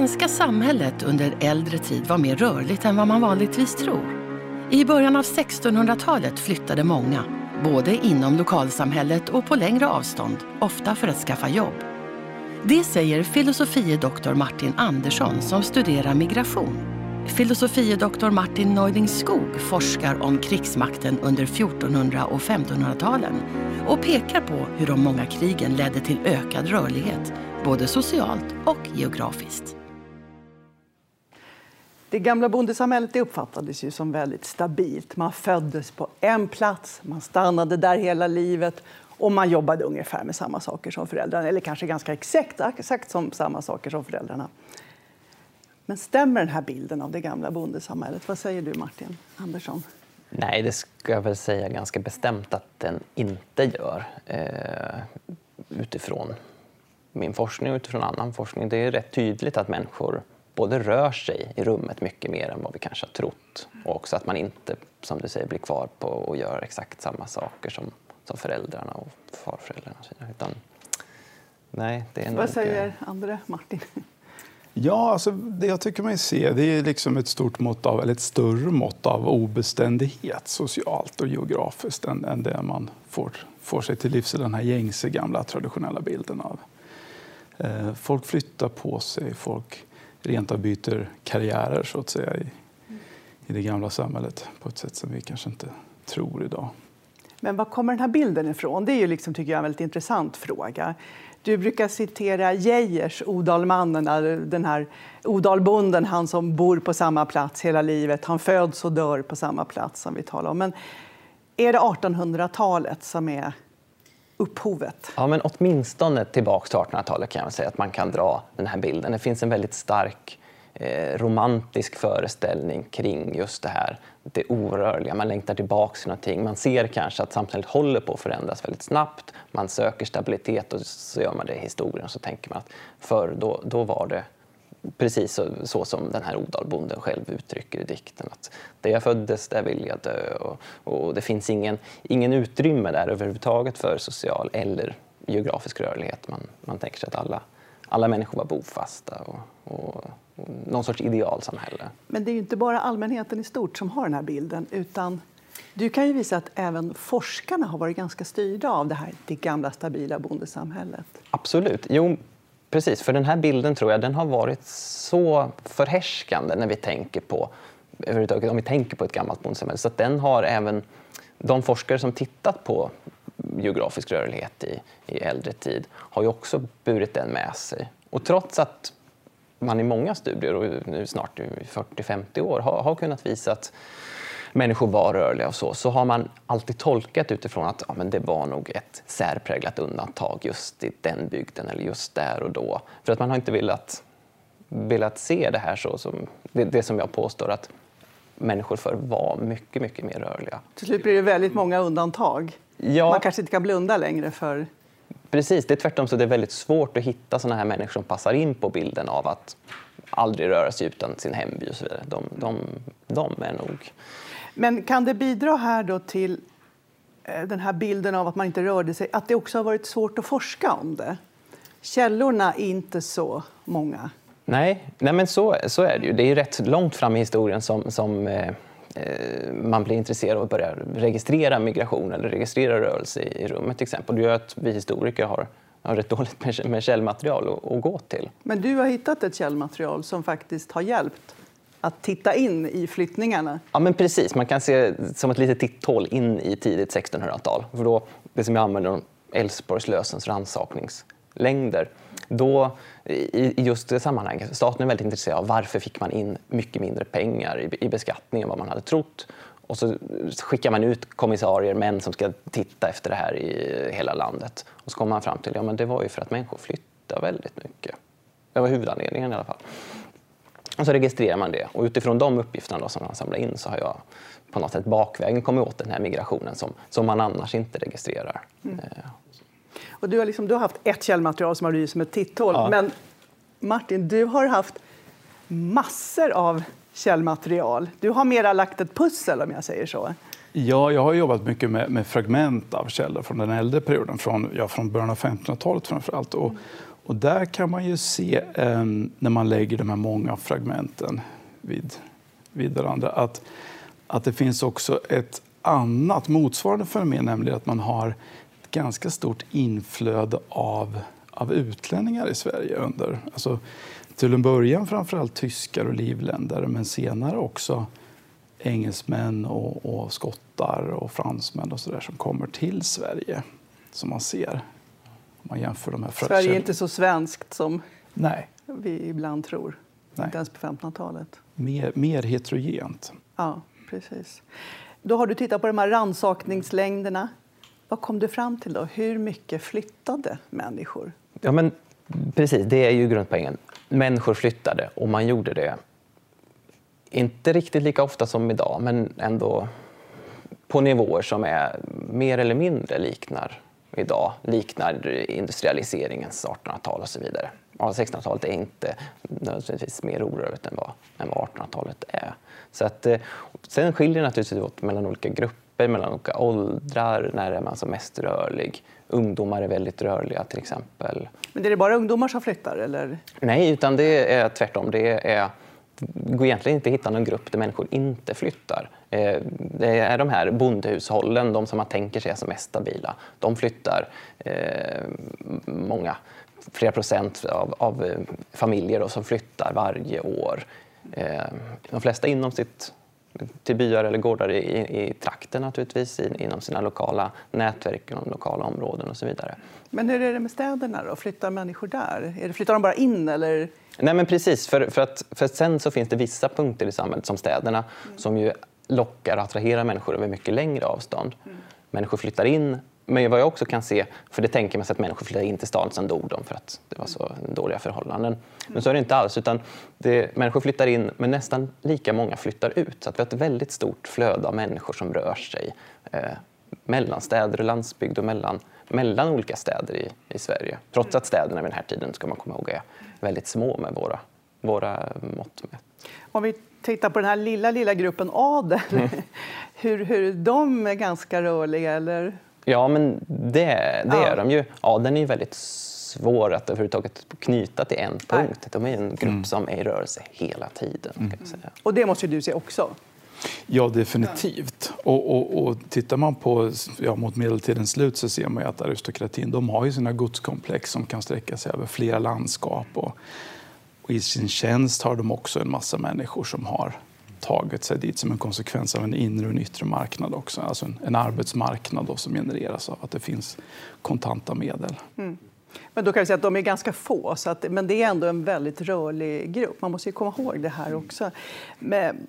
Svenska samhället under äldre tid var mer rörligt än vad man vanligtvis tror. I början av 1600-talet flyttade många, både inom lokalsamhället och på längre avstånd, ofta för att skaffa jobb. Det säger filosofie doktor Martin Andersson som studerar migration. Filosofie doktor Martin Neuding Skog forskar om krigsmakten under 1400 och 1500-talen och pekar på hur de många krigen ledde till ökad rörlighet, både socialt och geografiskt. Det gamla bondesamhället det uppfattades ju som väldigt stabilt. Man föddes på en plats, man stannade där hela livet och man jobbade ungefär med samma saker som föräldrarna, eller kanske ganska exakt, exakt som samma saker som föräldrarna. Men stämmer den här bilden av det gamla bondesamhället? Vad säger du, Martin Andersson? Nej, det ska jag väl säga ganska bestämt att den inte gör. Eh, utifrån min forskning och utifrån annan forskning. Det är rätt tydligt att människor både rör sig i rummet mycket mer än vad vi kanske har trott och också att man inte, som du säger, blir kvar på och gör exakt samma saker som, som föräldrarna och farföräldrarna. Utan, nej, det är Vad nog, säger Andre, Martin? Ja, alltså, det jag tycker mig se det är liksom ett stort mått av, eller ett större mått av obeständighet socialt och geografiskt än, än det man får, får sig till livs i den här gängse gamla traditionella bilden av. Eh, folk flyttar på sig, folk rent av byter karriärer så att säga i, i det gamla samhället på ett sätt som vi kanske inte tror idag. Men var kommer den här bilden ifrån? Det är ju liksom, tycker jag, en väldigt intressant fråga. Du brukar citera Geijers, Odalmannen, den här Odalbonden, han som bor på samma plats hela livet. Han föds och dör på samma plats som vi talar om. Men är det 1800-talet som är upphovet? Ja, men åtminstone tillbaka till 1800-talet kan jag säga att man kan dra den här bilden. Det finns en väldigt stark eh, romantisk föreställning kring just det här, det orörliga. Man längtar tillbaka till någonting. Man ser kanske att samhället håller på att förändras väldigt snabbt. Man söker stabilitet och så gör man det i historien och så tänker man att förr då, då var det precis så, så som den här Odalbonden själv uttrycker i dikten. Att där jag föddes, där vill jag dö. Och, och det finns ingen, ingen utrymme där överhuvudtaget för social eller geografisk rörlighet. Man, man tänker sig att alla, alla människor var bofasta och, och, och någon sorts idealsamhälle. Men det är ju inte bara allmänheten i stort som har den här bilden. utan Du kan ju visa att även forskarna har varit ganska styrda av det här det gamla stabila bondesamhället. Absolut. Jo, precis. För den här bilden tror jag den har varit så förhärskande när vi tänker på överhuvudtaget om vi tänker på ett gammalt bondesamhälle. Så att den har även de forskare som tittat på geografisk rörlighet i, i äldre tid har ju också burit den med sig. Och trots att man i många studier, och nu snart 40-50 år, har, har kunnat visa att människor var rörliga och så, så har man alltid tolkat utifrån att ja, men det var nog ett särpräglat undantag just i den bygden eller just där och då. För att man har inte velat, velat se det här så som det, det som jag påstår att människor förr var mycket, mycket mer rörliga. Till slut blir det väldigt många undantag. Ja. Man kanske inte kan blunda längre för... Precis, det är tvärtom så det är väldigt svårt att hitta såna här människor som passar in på bilden av att aldrig röra sig utan sin hemby och så vidare. De, de, de är nog... Men kan det bidra här då till eh, den här bilden av att man inte rörde sig, att det också har varit svårt att forska om det? Källorna är inte så många. Nej, nej men så, så är det ju. Det är ju rätt långt fram i historien som, som eh, eh, man blir intresserad av att börja registrera migration eller registrera rörelse i, i rummet till exempel. Det gör att vi historiker har, har rätt dåligt med, med källmaterial att, att gå till. Men du har hittat ett källmaterial som faktiskt har hjälpt att titta in i flyttningarna. Ja, men precis. Man kan se det som ett litet titthål in i tidigt 1600-tal. För då, det som jag använder om Älvsborgslösens rannsakningslängder. Då, i just det sammanhanget, staten är väldigt intresserad av varför fick man in mycket mindre pengar i, i beskattning än vad man hade trott. Och så skickar man ut kommissarier, män som ska titta efter det här i hela landet. Och så kommer man fram till att ja, det var ju för att människor flyttade väldigt mycket. Det var huvudanledningen i alla fall. Och så registrerar man det och utifrån de uppgifterna då som man samlar in så har jag på något sätt bakvägen kommit åt den här migrationen som, som man annars inte registrerar. Mm. Och du, har liksom, du har haft ett källmaterial som har blivit som ett titthål. Ja. Men Martin, du har haft massor av källmaterial. Du har mera lagt ett pussel om jag säger så. Ja, jag har jobbat mycket med, med fragment av källor från den äldre perioden, från, ja, från början av 1500-talet framför allt. Och, och där kan man ju se, eh, när man lägger de här många fragmenten vid, vid varandra, att, att det finns också ett annat motsvarande fenomen, nämligen att man har ett ganska stort inflöde av, av utlänningar i Sverige under, alltså, till en början framförallt tyskar och livländare, men senare också engelsmän och, och skottar och fransmän och så där, som kommer till Sverige, som man ser. Om man jämför de här Sverige är inte så svenskt som Nej. vi ibland tror, Nej. inte ens på 1500-talet. Mer, mer heterogent. Ja, precis. Då har du tittat på de här ransakningslängderna. Vad kom du fram till? då? Hur mycket flyttade människor? Ja, men precis, det är ju grundpoängen. Människor flyttade och man gjorde det inte riktigt lika ofta som idag, men ändå på nivåer som är mer eller mindre liknar idag, liknar industrialiseringens 1800-tal och så vidare. 1600-talet är inte nödvändigtvis mer orörligt än vad, än vad 1800-talet är. Så att, eh, sen skiljer det naturligtvis åt mellan olika grupper, mellan olika åldrar, när är man som mest rörlig. Ungdomar är väldigt rörliga till exempel. Men är det bara ungdomar som flyttar? Eller? Nej, utan det är tvärtom. Det är går egentligen inte att hitta någon grupp där människor inte flyttar. Eh, det är de här bondhushållen, de som man tänker sig är som mest stabila. De flyttar eh, många, flera procent av, av eh, familjer då, som flyttar varje år. De flesta inom sitt till byar eller gårdar i, i trakten naturligtvis, inom sina lokala nätverk, inom lokala områden och så vidare. Men hur är det med städerna då? Flyttar människor där? Är det, flyttar de bara in eller? Nej men precis, för, för, att, för sen så finns det vissa punkter i samhället som städerna mm. som ju lockar och attraherar människor över mycket längre avstånd. Mm. Människor flyttar in men vad jag också kan se, för det tänker man sig att människor flyttar in till stan, sen dog de för att det var så dåliga förhållanden. Men så är det inte alls, utan det, människor flyttar in, men nästan lika många flyttar ut. Så att vi har ett väldigt stort flöde av människor som rör sig eh, mellan städer och landsbygd och mellan, mellan olika städer i, i Sverige. Trots att städerna vid den här tiden, ska man komma ihåg, är väldigt små med våra, våra mått mätt. Om vi tittar på den här lilla, lilla gruppen adel, mm. hur, hur de är ganska rörliga, eller? Ja, men det, det ja. är de ju. Ja, den är ju väldigt svår att överhuvudtaget knyta till en punkt. De är en grupp mm. som är i rörelse hela tiden. Mm. Och det måste du se också? Ja, definitivt. Och, och, och tittar man på ja, mot medeltidens slut så ser man att aristokratin de har ju sina godskomplex som kan sträcka sig över flera landskap. Och, och I sin tjänst har de också en massa människor som har tagit sig dit som en konsekvens av en inre och en yttre marknad också. Alltså en, en arbetsmarknad då, som genereras av att det finns kontanta medel. Mm. Men då kan vi säga att de är ganska få, så att, men det är ändå en väldigt rörlig grupp. Man måste ju komma ihåg det här också. Men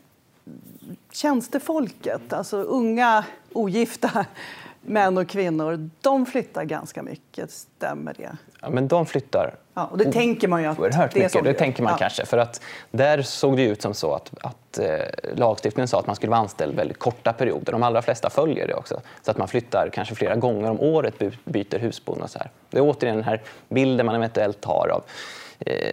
tjänstefolket, alltså unga ogifta män och kvinnor, de flyttar ganska mycket. Stämmer det? Ja, men de flyttar Ja, och det tänker man ju att oerhört det mycket. Det tänker man ja. kanske. För att där såg det ut som så att, att eh, lagstiftningen sa att man skulle vara anställd väldigt korta perioder. De allra flesta följer det också. Så att man flyttar kanske flera gånger om året, byter husbond och så här. Det är återigen den här bilden man eventuellt har av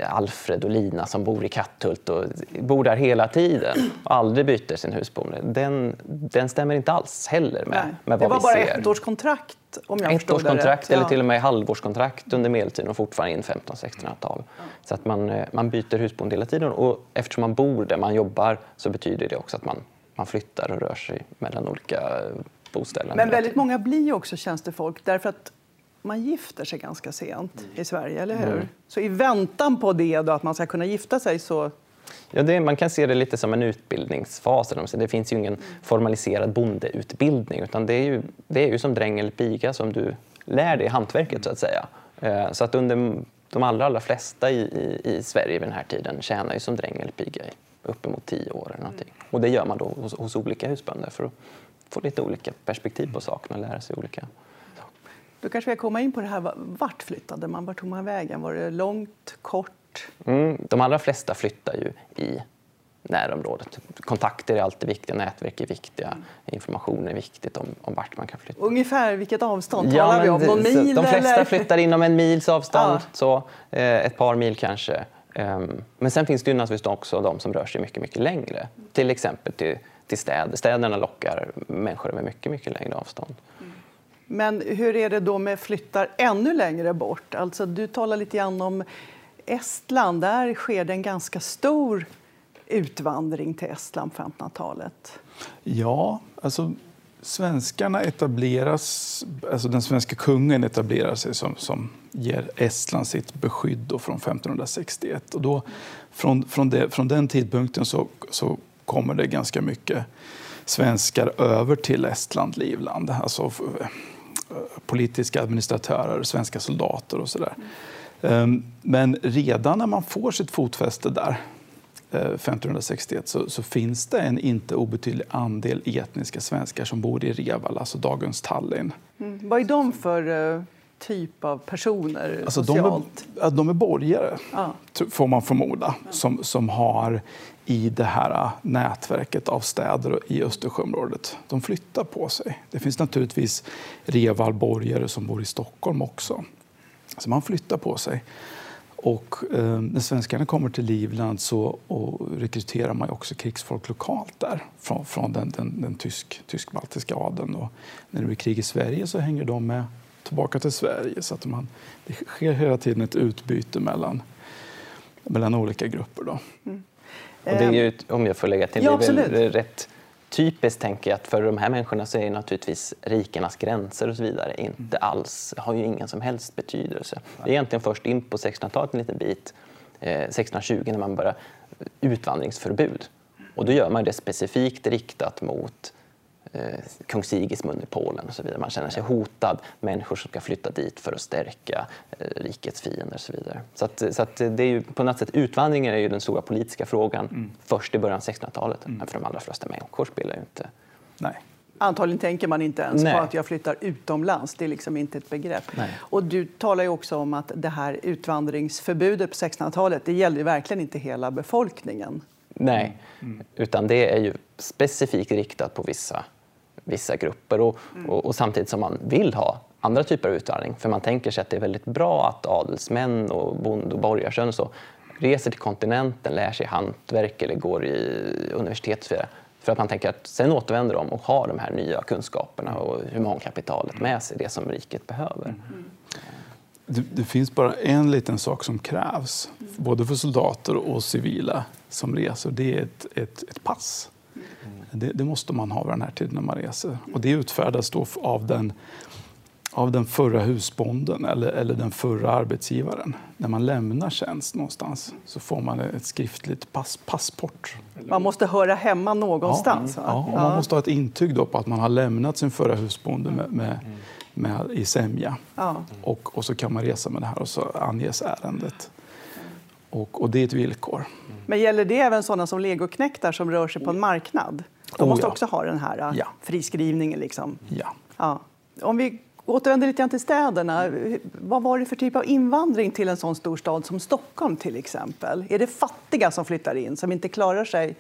Alfred och Lina som bor i Katthult och bor där hela tiden och aldrig byter sin husboende. Den, den stämmer inte alls heller med, med vad vi ser. Det var bara ett års kontrakt om jag ett års kontrakt eller till och med halvårskontrakt under medeltiden och fortfarande in 1500-1600-tal. Så att man, eh, man byter husboende hela tiden och eftersom man bor där man jobbar så betyder det också att man, man flyttar och rör sig mellan olika bostäder. Men väldigt många blir också tjänstefolk därför att man gifter sig ganska sent i Sverige, eller hur? Mm. Så i väntan på det, då, att man ska kunna gifta sig, så Ja, det, man kan se det lite som en utbildningsfas. Det finns ju ingen formaliserad bondeutbildning utan det är ju, det är ju som dräng eller piga som du lär dig hantverket så att säga. Eh, så att under de allra, allra flesta i, i, i Sverige vid den här tiden tjänar ju som dräng eller piga i uppemot tio år. Eller någonting. Och det gör man då hos, hos olika husbönder för att få lite olika perspektiv på saken och lära sig olika då kanske vi komma in på det här. Vart flyttade man? Vart tog man vägen? Var det långt, kort? Mm, de allra flesta flyttar ju i närområdet. Kontakter är alltid viktiga, nätverk är viktiga, information är viktigt om, om vart man kan flytta. Ungefär vilket avstånd talar vi om? Någon mil? De flesta eller? flyttar inom en mils avstånd, Ja. så, eh, ett par mil kanske. Ehm, Men sen finns det ju naturligtvis också de som rör sig mycket, mycket längre. Till exempel till, till städer. Städerna lockar människor över mycket, mycket längre avstånd. Men hur är det då med flyttar ännu längre bort? Alltså, du talar lite grann om Estland. Där sker det en ganska stor utvandring till Estland på 1500-talet. Ja, alltså svenskarna etableras, alltså den svenska kungen etablerar sig som, som ger Estland sitt beskydd då från 1561. Och då, från, från, det, från den tidpunkten så, så kommer det ganska mycket svenskar över till Estland, Livland. Alltså politiska administratörer, svenska soldater och sådär. Ehm, Men redan när man får sitt fotfäste där eh, 1561 så, så finns det en inte obetydlig andel etniska svenskar som bor i Reval, alltså dagens Tallinn. Mm. Vad är de för eh, typ av personer Alltså de, är, socialt? de är borgare, Ja. får man förmoda, som, som har i det här äh, nätverket av städer i Östersjöområdet. De flyttar på sig. Det finns naturligtvis Revalborgare som bor i Stockholm också. Så man flyttar på sig. Och eh, när svenskarna kommer till Livland så och rekryterar man också krigsfolk lokalt där från, från den, den, den tysk, tysk-baltiska adeln. Och när det blir krig i Sverige så hänger de med tillbaka till Sverige. Så att man, det sker hela tiden ett utbyte mellan, mellan olika grupper. Då. Och det är ju, om jag får lägga till, Ja, det är väl rätt typiskt tänker jag att för de här människorna så är naturligtvis rikernas gränser och så vidare inte alls, har ju ingen som helst betydelse. Det är egentligen först in på 1600-talet en liten bit, eh, 1620 när man börjar utvandringsförbud. Och då gör man det specifikt riktat mot eh, kung Sigismund i Polen och så vidare. Man känner sig hotad, människor som ska flytta dit för att stärka eh, rikets fiender och så vidare. Så, att, så att det är ju på något sätt, utvandringen är ju den stora politiska frågan först i början av 1600-talet. Men för de allra flesta människor spelar ju inte... Nej. Antagligen tänker man inte ens Nej. på att jag flyttar utomlands. Det är liksom inte ett begrepp. Nej. Och du talar ju också om att det här utvandringsförbudet på 1600-talet det gällde ju verkligen inte hela befolkningen. Nej, utan det är ju specifikt riktat på vissa, vissa grupper och, och, och samtidigt som man vill ha andra typer av utvandring. För man tänker sig att det är väldigt bra att adelsmän och bond och borgarsön och så reser till kontinenten, lär sig hantverk eller går i universitet. För att man tänker att sen återvänder de och har de här nya kunskaperna och humankapitalet med sig, det som riket behöver. Det, det finns bara en liten sak som krävs, både för soldater och civila som reser. Det är ett, ett, ett pass. Det, det måste man ha vid den här tiden när man reser. Och det utfärdas då av den, av den förra husbonden eller, eller den förra arbetsgivaren. När man lämnar tjänst någonstans så får man ett skriftligt pass, passport. Man måste höra hemma någonstans. Ja, ja, och man måste ha ett intyg då på att man har lämnat sin förra husbonde med, med, med, i sämja. Ja. Och, och så kan man resa med det här och så anges ärendet. Och, och det är ett villkor. Men gäller det även sådana som legoknektar som rör sig på en marknad? De Oh, måste ja. också ha den här äh, Ja. friskrivningen. Liksom. Ja. Ja. Om vi återvänder lite grann till städerna. Vad var det för typ av invandring till en sån stor stad som Stockholm till exempel? Är det fattiga som flyttar in, som inte klarar sig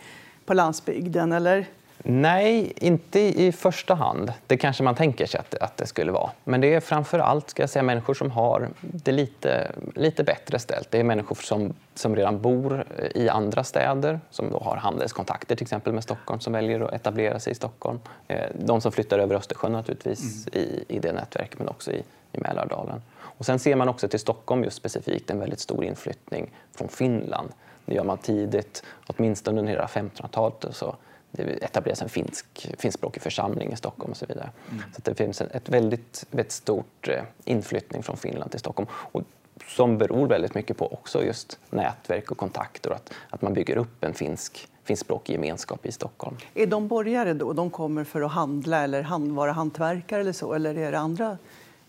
på landsbygden? Eller? Nej, inte i första hand. Det kanske man tänker sig att, att det skulle vara. Men det är framför allt ska jag säga, människor som har det lite, lite bättre ställt. Det är människor som, som redan bor i andra städer, som då har handelskontakter till exempel med Stockholm, som väljer att etablera sig i Stockholm. Eh, De som flyttar över Östersjön naturligtvis i, i det nätverket, men också i, i Mälardalen. Och sen ser man också till Stockholm just specifikt en väldigt stor inflyttning från Finland. Det gör man tidigt, åtminstone under hela 1500-talet. och Så det etableras en finsk, finskspråkig församling i Stockholm och så vidare. Så att det finns en- ett väldigt, väldigt stort eh, inflyttning från Finland till Stockholm. Och som beror väldigt mycket på också just nätverk och kontakter och att, att man bygger upp en finsk, finskspråkig gemenskap i Stockholm. Är de borgare då? De kommer för att handla eller hand, vara hantverkare eller så? Eller är det andra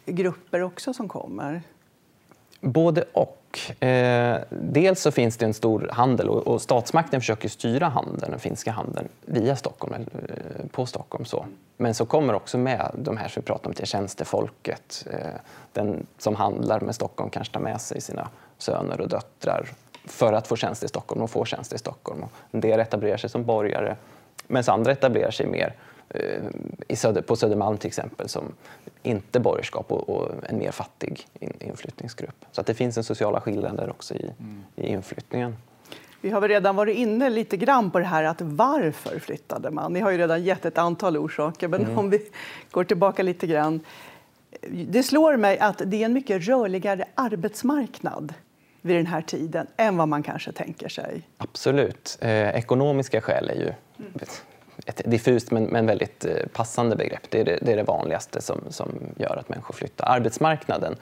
grupper också som kommer? Både och. Eh, dels så finns det en stor handel och, och statsmakten försöker styra handeln, den finska handeln via Stockholm, eller, eh, på Stockholm. Så. Men så kommer också med de här som vi pratar om till tjänstefolket. Eh, den som handlar med Stockholm kanske tar med sig sina söner och döttrar för att få tjänst i Stockholm och få tjänst i Stockholm. Och en del etablerar sig som borgare medan andra etablerar sig mer eh, Söder, på Södermalm till exempel som inte borgerskap och, och en mer fattig in, inflyttningsgrupp. Så att det finns en sociala skillnader också i, mm. i inflyttningen. Vi har väl redan varit inne lite grann på det här att varför flyttade man? Ni har ju redan gett ett antal orsaker, men mm. om vi går tillbaka lite grann. Det slår mig att det är en mycket rörligare arbetsmarknad vid den här tiden än vad man kanske tänker sig. Absolut. Eh, ekonomiska skäl är ju mm ett diffust men, men väldigt eh, passande begrepp. Det är det, det är det, vanligaste som, som gör att människor flyttar. Arbetsmarknaden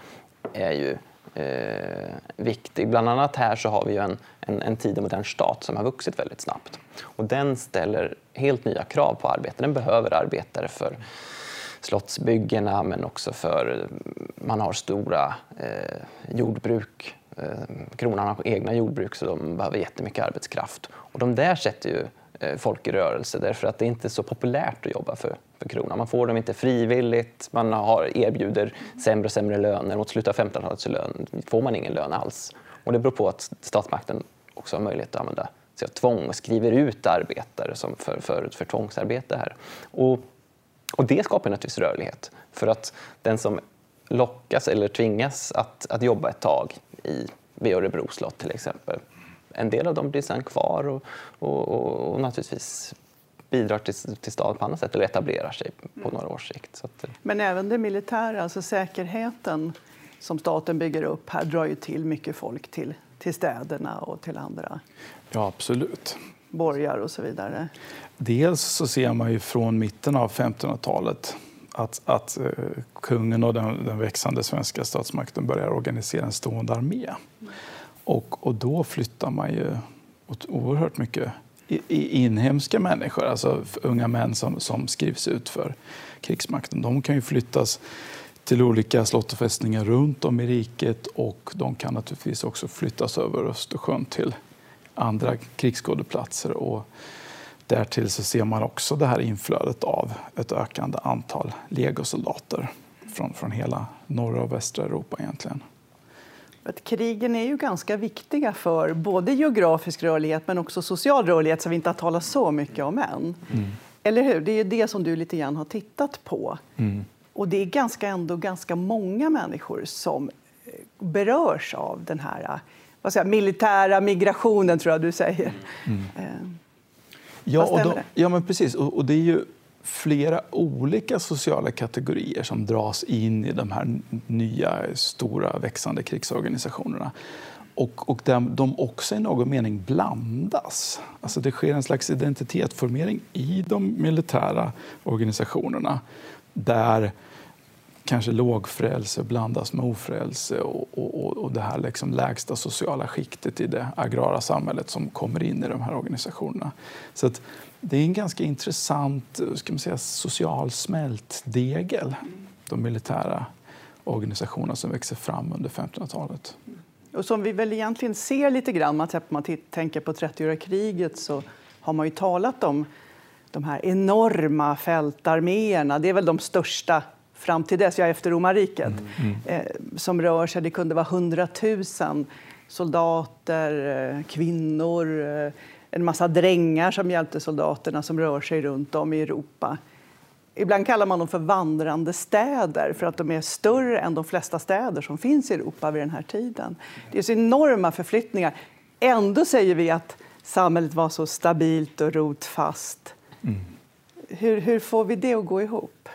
är ju eh, viktig. Bland annat här så har vi ju en, en, en tid modern stat som har vuxit väldigt snabbt. Och den ställer helt nya krav på arbete. Den behöver arbetare för slottsbyggena men också för man har stora eh, jordbruk. Eh, kronan har egna jordbruk så de behöver jättemycket arbetskraft. Och de där sätter ju Eh, folk i rörelse därför att det är inte är så populärt att jobba för, för kronan. Man får dem inte frivilligt, man har, erbjuder sämre och sämre löner. Mot slutet av 1500-talet lön, får man ingen lön alls. Och det beror på att statsmakten också har möjlighet att använda sig av tvång och skriver ut arbetare som för, för, för tvångsarbete här. Och och det skapar naturligtvis rörlighet. För att den som lockas eller tvingas att, att jobba ett tag i, vid Örebro slott till exempel, en del av dem blir sen kvar och, och, och, och naturligtvis bidrar till, till staden på annat sätt eller etablerar sig på några års sikt. Att, eh. Men även det militära, alltså säkerheten som staten bygger upp här drar ju till mycket folk till, till städerna och till andra ja, absolut. borgar och så vidare. Dels så ser man ju från mitten av 1500-talet att, att uh, kungen och den, den, växande svenska statsmakten börjar organisera en stående armé. Och, och då flyttar man ju oerhört mycket i, i inhemska människor, alltså unga män som, som skrivs ut för krigsmakten. De kan ju flyttas till olika slott och fästningar runt om i riket och de kan naturligtvis också flyttas över Östersjön till andra krigsskådeplatser. Och Därtill så ser man också det här inflödet av ett ökande antal legosoldater från, från hela norra och västra Europa egentligen. Att krigen är ju ganska viktiga för både geografisk rörlighet men också social rörlighet som vi inte har talat så mycket om än. Mm. Eller hur? Det är det som du lite grann har tittat på. Mm. Och det är ganska, ändå ganska många människor som eh, berörs av den här vad säger, militära migrationen, tror jag du säger. Mm. Eh, Ja, och då, ja men precis. Och, och, det är ju flera olika sociala kategorier som dras in i de här nya, stora, växande krigsorganisationerna. Och, och där de också i någon mening blandas. Alltså det sker en slags identitetsformering i de militära organisationerna där kanske lågfrälse blandas med ofrälse och, och, och det här liksom lägsta sociala skiktet i det agrara samhället som kommer in i de här organisationerna. Så att det är en ganska intressant ska man säga, social smältdegel, de militära organisationerna som växer fram under 1500-talet. Och som vi väl egentligen ser lite grann, om man tänker på 30-åriga kriget så har man ju talat om de här enorma fältarméerna. Det är väl de största fram till dess, ja, efter romarriket, mm. Mm. Eh, som rör sig. Det kunde vara hundratusen soldater, eh, kvinnor, eh, en massa drängar som hjälpte soldaterna som rör sig runt om i Europa. Ibland kallar man dem för vandrande städer för att de är större än de flesta städer som finns i Europa vid den här tiden. Det är så enorma förflyttningar. Ändå säger vi att samhället var så stabilt och rotfast. Mm. Hur, hur får vi det att gå ihop?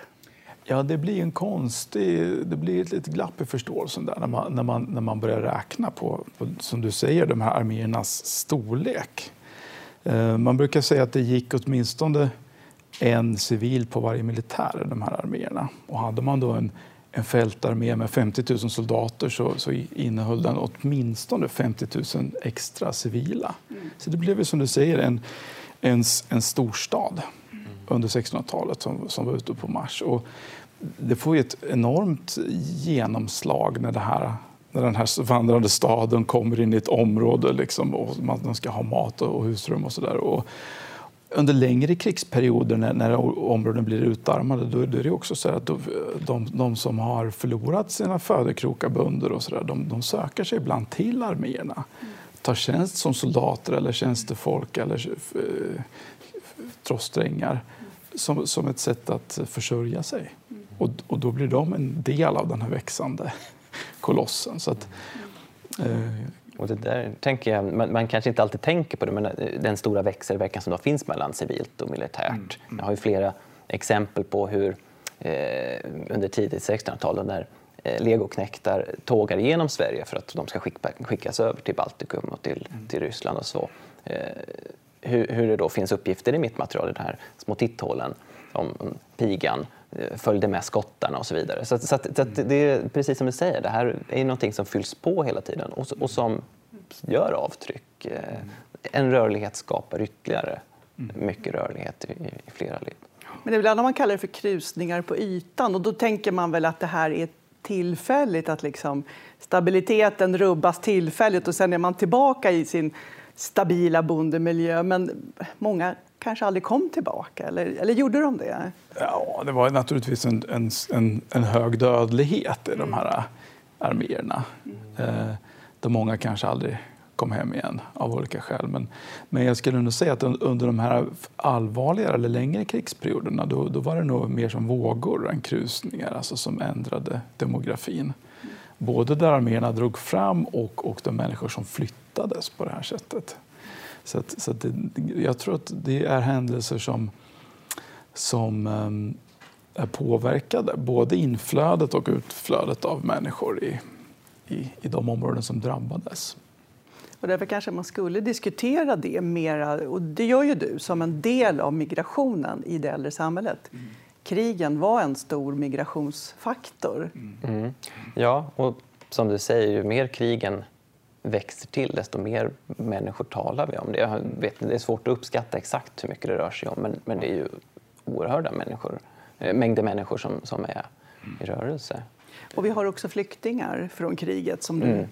Ja, det blir en konstig, det blir ett litet glapp i förståelsen där när man, när man, när man börjar räkna på, på, som du säger, de här arméernas storlek. Eh, man brukar säga att det gick åtminstone en civil på varje militär, de här arméerna. Och hade man då en, en fältarmé med 50 000 soldater så, så innehöll den åtminstone 50 000 extra civila. Mm. Så det blev som du säger en, en, en storstad under 1600-talet som, som var ute på Mars. Och det får ju ett enormt genomslag när, det här, när den här vandrande staden kommer in i ett område liksom, och man ska ha mat och husrum och sådär. Under längre krigsperioder när, när områden blir utarmade då, då är det också så att då, de, de, som har förlorat sina födekrokar, bönder och så där, de, de söker sig ibland till arméerna tar tjänst som soldater eller tjänstefolk eller eh, trosssträngar som, som ett sätt att försörja sig. Och, och då blir de en del av den här växande kolossen. Så att, eh, och det där tänker jag, man, man, kanske inte alltid tänker på det, men eh, den stora växelverkan som då finns mellan civilt och militärt. Mm. mm. Jag har ju flera exempel på hur eh, under tidigt 1600-tal när eh, legoknektar tågar igenom Sverige för att de ska skicka, skickas över till Baltikum och till, mm. till Ryssland och så. Eh, hur, hur, det då finns uppgifter i mitt material, i de här små titthålen, om, pigan Eh, följde med skottarna och så vidare. Så, så, att, så att det är precis som du säger, det här är någonting som fylls på hela tiden och, och som gör avtryck. Eh, en rörlighet skapar ytterligare mycket rörlighet i, i flera led. Men ibland har man kallar det för krusningar på ytan och då tänker man väl att det här är tillfälligt, att liksom stabiliteten rubbas tillfälligt och sen är man tillbaka i sin stabila bondemiljö. Men många kanske aldrig kom tillbaka, eller, eller gjorde de det? Ja, det var naturligtvis en, en, en, en hög dödlighet i de här arméerna. Mm. Eh, de många kanske aldrig kom hem igen av olika skäl. Men, men jag skulle nog säga att under de här allvarligare eller längre krigsperioderna då, då var det nog mer som vågor än krusningar alltså som ändrade demografin. Både där arméerna drog fram och, och de människor som flyttades på det här sättet. Så, att, så att det, jag tror att det är händelser som, som um, är påverkade, både inflödet och utflödet av människor i, i, i de områden som drabbades. Och därför kanske man skulle diskutera det mera, och det gör ju du, som en del av migrationen i det äldre samhället. Mm. Krigen var en stor migrationsfaktor. Mm. Ja, och som du säger, ju mer krigen växer till, desto mer människor talar vi om. Det, vet, det är svårt att uppskatta exakt hur mycket det rör sig om, men, men det är ju oerhörda människor, eh, mängder människor som, som är i rörelse. Och vi har också flyktingar från kriget som du mm.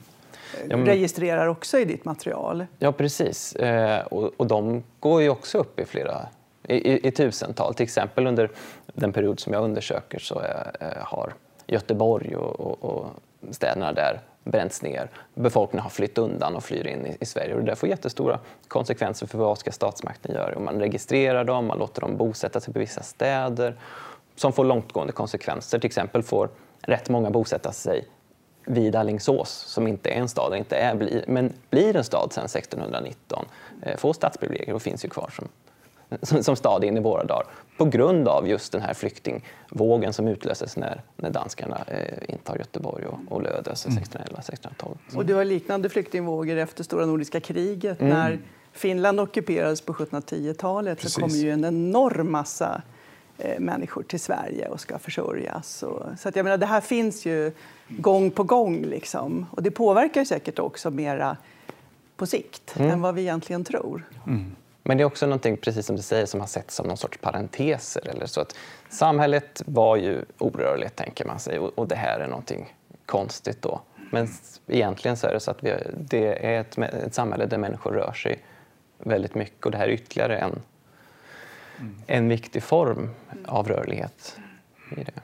ja, men, registrerar också i ditt material. Ja, precis. Eh, och, och de går ju också upp i flera i, i, i tusental. Till exempel under den period som jag undersöker så är, har Göteborg och, och, och städerna där bränts ner. Befolkningen har flytt undan och flyr in i, i Sverige. Och det får jättestora konsekvenser för vad ska statsmakten göra. Och man registrerar dem, man låter dem bosätta sig på vissa städer som får långtgående konsekvenser. Till exempel får rätt många bosätta sig vid Alingsås, som inte är en stad, inte är, men blir en stad sedan 1619, får stadsprivilegier och finns ju kvar som som stad in i våra dagar på grund av just den här flyktingvågen som utlöses när, när danskarna eh, intar Göteborg och, och Lödöse 1611-1612. Mm. Och du har liknande flyktingvågor efter stora nordiska kriget. Mm. När Finland ockuperades på 1710-talet så kom ju en enorm massa eh, människor till Sverige och ska försörjas. Och, så att jag menar, det här finns ju gång på gång. Liksom. Och det påverkar säkert också mera på sikt mm. än vad vi egentligen tror. Mm. Men det är också någonting, precis som du säger, som har setts som någon sorts parenteser. Eller så att samhället var ju orörligt, tänker man sig, och, det här är någonting konstigt då. Men egentligen så är det så att vi, det är ett, ett, samhälle där människor rör sig väldigt mycket och det här är ytterligare en, mm. en viktig form av rörlighet i det.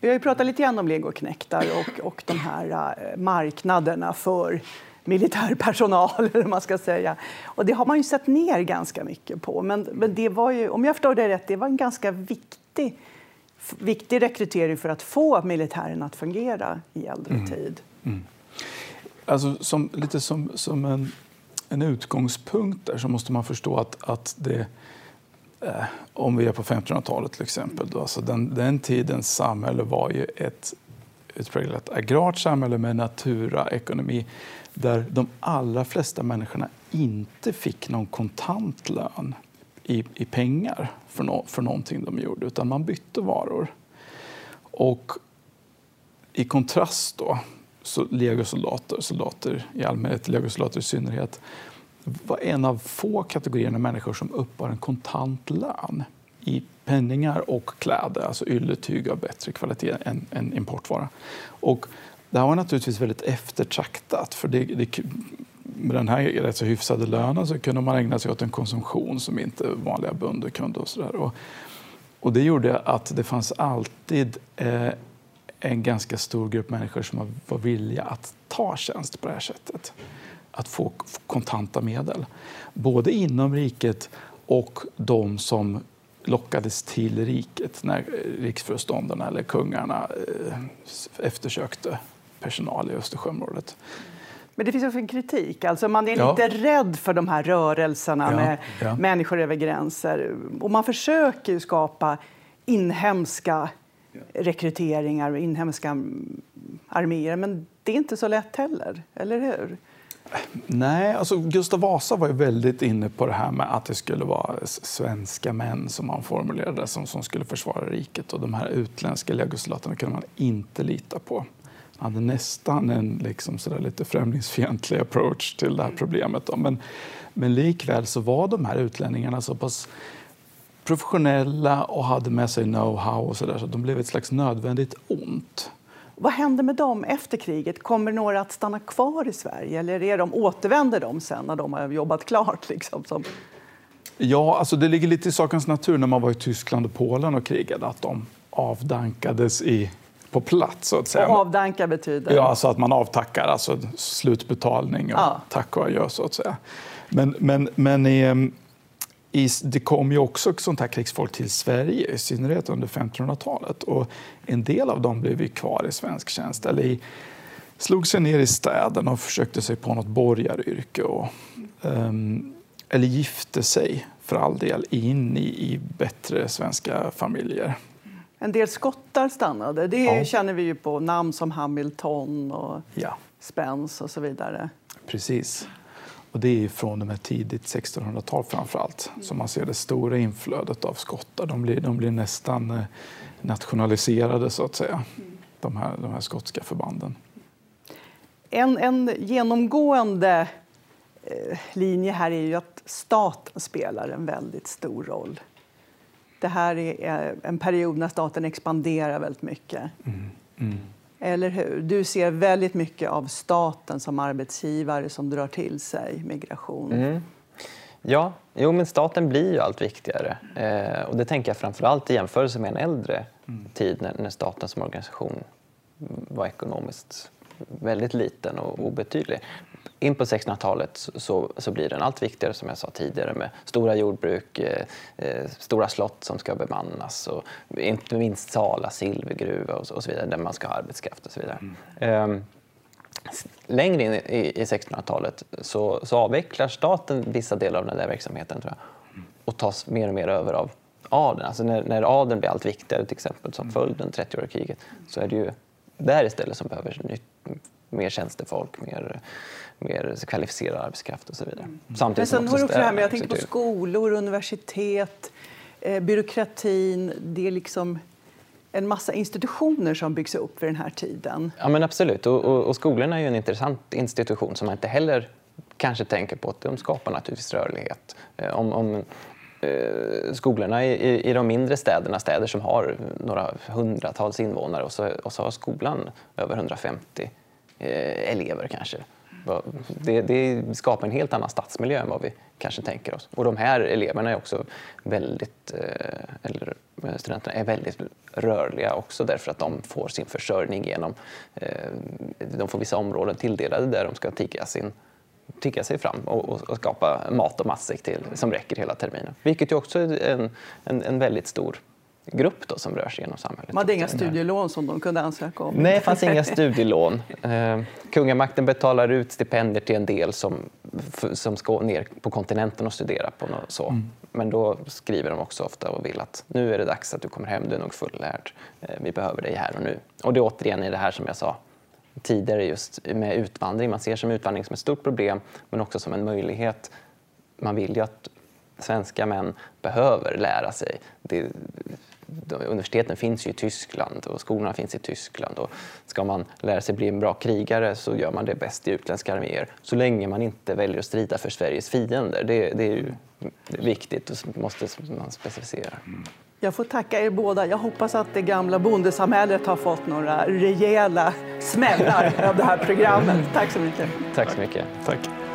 Vi har ju pratat lite grann om legoknektar och, och de här äh, marknaderna för militär personal, eller man ska säga. Och det har man ju sett ner ganska mycket på. Men, men det var ju, om jag förstår det rätt, det var en ganska viktig, viktig rekrytering för att få militären att fungera i äldre mm. tid. Mm. Alltså, som, lite som, som en, en utgångspunkt där så måste man förstå att, att det eh, om vi är på 1500-talet till exempel, då, alltså den, den tidens samhälle var ju ett utpräglat agrart samhälle med naturaekonomi där de allra flesta människorna inte fick någon kontantlön i, i pengar för, no, för någonting de gjorde, utan man bytte varor. Och i kontrast då, så legosoldater, soldater i allmänhet, legosoldater i synnerhet, var en av få kategorier människor som uppbar en kontant lön i penningar och kläder, alltså ylletyg av bättre kvalitet än, än importvara. Och det här var naturligtvis väldigt eftertraktat. För det, det, med den här rätt så hyfsade lönen så kunde man ägna sig åt en konsumtion som inte vanliga bönder kunde. Och, så där. Och, och det gjorde att det fanns alltid eh, en ganska stor grupp människor som var villiga att ta tjänst på det här sättet. att få kontanta medel. Både inom riket och de som lockades till riket när riksföreståndarna eller kungarna eh, eftersökte personal i Östersjöområdet. Men det finns också en kritik. Alltså man är ja. lite rädd för de här rörelserna ja, med ja. människor över gränser. Och man försöker skapa inhemska rekryteringar och inhemska arméer. Men det är inte så lätt heller, eller hur? Nej, alltså Gustav Vasa var ju väldigt inne på det här med att det skulle vara svenska män som man formulerade som, som skulle försvara riket. Och de här utländska legosoldaterna kunde man inte lita på. Han hade nästan en liksom sådär lite främlingsfientlig approach till det här problemet. Då. Men, men likväl så var de här utlänningarna så pass professionella och hade med sig know-how och så där, så de blev ett slags nödvändigt ont. Vad händer med dem efter kriget? Kommer några att stanna kvar i Sverige eller är de, återvänder de sen när de har jobbat klart? Liksom, som... Ja, alltså det ligger lite i sakens natur när man var i Tyskland och Polen och krigade att de avdankades i, på plats. Så att säga. Och avdanka betyder? Ja, alltså att man avtackar, alltså slutbetalning och ja. tack och adjö så att säga. Men, men, men i, i, det kom ju också sånt här krigsfolk till Sverige, i synnerhet under 1500-talet. Och en del av dem blev kvar i svensk tjänst eller i, slog sig ner i städerna och försökte sig på något borgaryrke. Och, um, eller gifte sig, för all del, in i, i bättre svenska familjer. En del skottar stannade. Det ja. känner vi ju på namn som Hamilton och ja. Spence och så vidare. Precis. Och det är från med tidigt 1600-tal framför allt mm. som man ser det stora inflödet av skottar. De blir, de blir nästan eh, nationaliserade så att säga, mm. de, här, de här skotska förbanden. En, en genomgående eh, linje här är ju att staten spelar en väldigt stor roll. Det här är en period när staten expanderar väldigt mycket. Mm. Mm. Eller hur? Du ser väldigt mycket av staten som arbetsgivare som drar till sig migration. Mm. Ja, jo, men staten blir ju allt viktigare. Eh, och det tänker jag framförallt i jämförelse med en äldre mm. tid när, när staten som organisation var ekonomiskt väldigt liten och obetydlig in på 1600-talet så, så blir den allt viktigare som jag sa tidigare med stora jordbruk, eh, eh, stora slott som ska bemannas och inte minst Sala silvergruva och, och så vidare där man ska ha arbetskraft och så vidare. Mm. Eh, längre in i, i 1600-talet så, så avvecklar staten vissa delar av den där verksamheten tror jag, och tas mer och mer över av adeln. Alltså när, när adeln blir allt viktigare, till exempel som följden 30-åriga kriget, så är det ju där istället som behöver nytt, mer tjänstefolk, mer mer kvalificerad arbetskraft och så vidare. Mm. Samtidigt Men sen har du också det här med, jag tänker på skolor, universitet, eh, byråkratin. Det är liksom en massa institutioner som byggs upp vid den här tiden. Ja, men absolut. Och, och, och skolorna är ju en intressant institution som man inte heller kanske tänker på. att De skapar naturligtvis rörlighet. Eh, om, om eh, skolorna i, i de mindre städerna, städer som har några hundratals invånare och så, och så har skolan över 150 eh, elever kanske det, det, skapar en helt annan stadsmiljö än vad vi kanske tänker oss. Och de här eleverna är också väldigt, eh, eller eh, studenterna är väldigt rörliga också därför att de får sin försörjning genom, eh, de får vissa områden tilldelade där de ska tigga sin tigga sig fram och, och, skapa mat och matsäck till som räcker hela terminen. Vilket ju också är en, en, en väldigt stor grupp då, som rör sig genom samhället. De hade inga studielån som de kunde ansöka om? Nej, det fanns inga studielån. Eh, kungamakten betalar ut stipendier till en del som, som ska ner på kontinenten och studera på något så. Mm. Men då skriver de också ofta och vill att nu är det dags att du kommer hem, du är nog fullärd. Eh, vi behöver dig här och nu. Och det är återigen i det här som jag sa tidigare just med utvandring. Man ser som utvandring som ett stort problem men också som en möjlighet. Man vill ju att svenska män behöver lära sig. Det, universiteten finns ju i Tyskland och skolorna finns i Tyskland. Och ska man lära sig bli en bra krigare så gör man det bäst i utländska arméer. Så länge man inte väljer att strida för Sveriges fiender. Det, det är ju viktigt och måste man specificera. Jag får tacka er båda. Jag hoppas att det gamla bondesamhället har fått några rejäla smällar av det här programmet. Tack så mycket. Tack så mycket. Tack.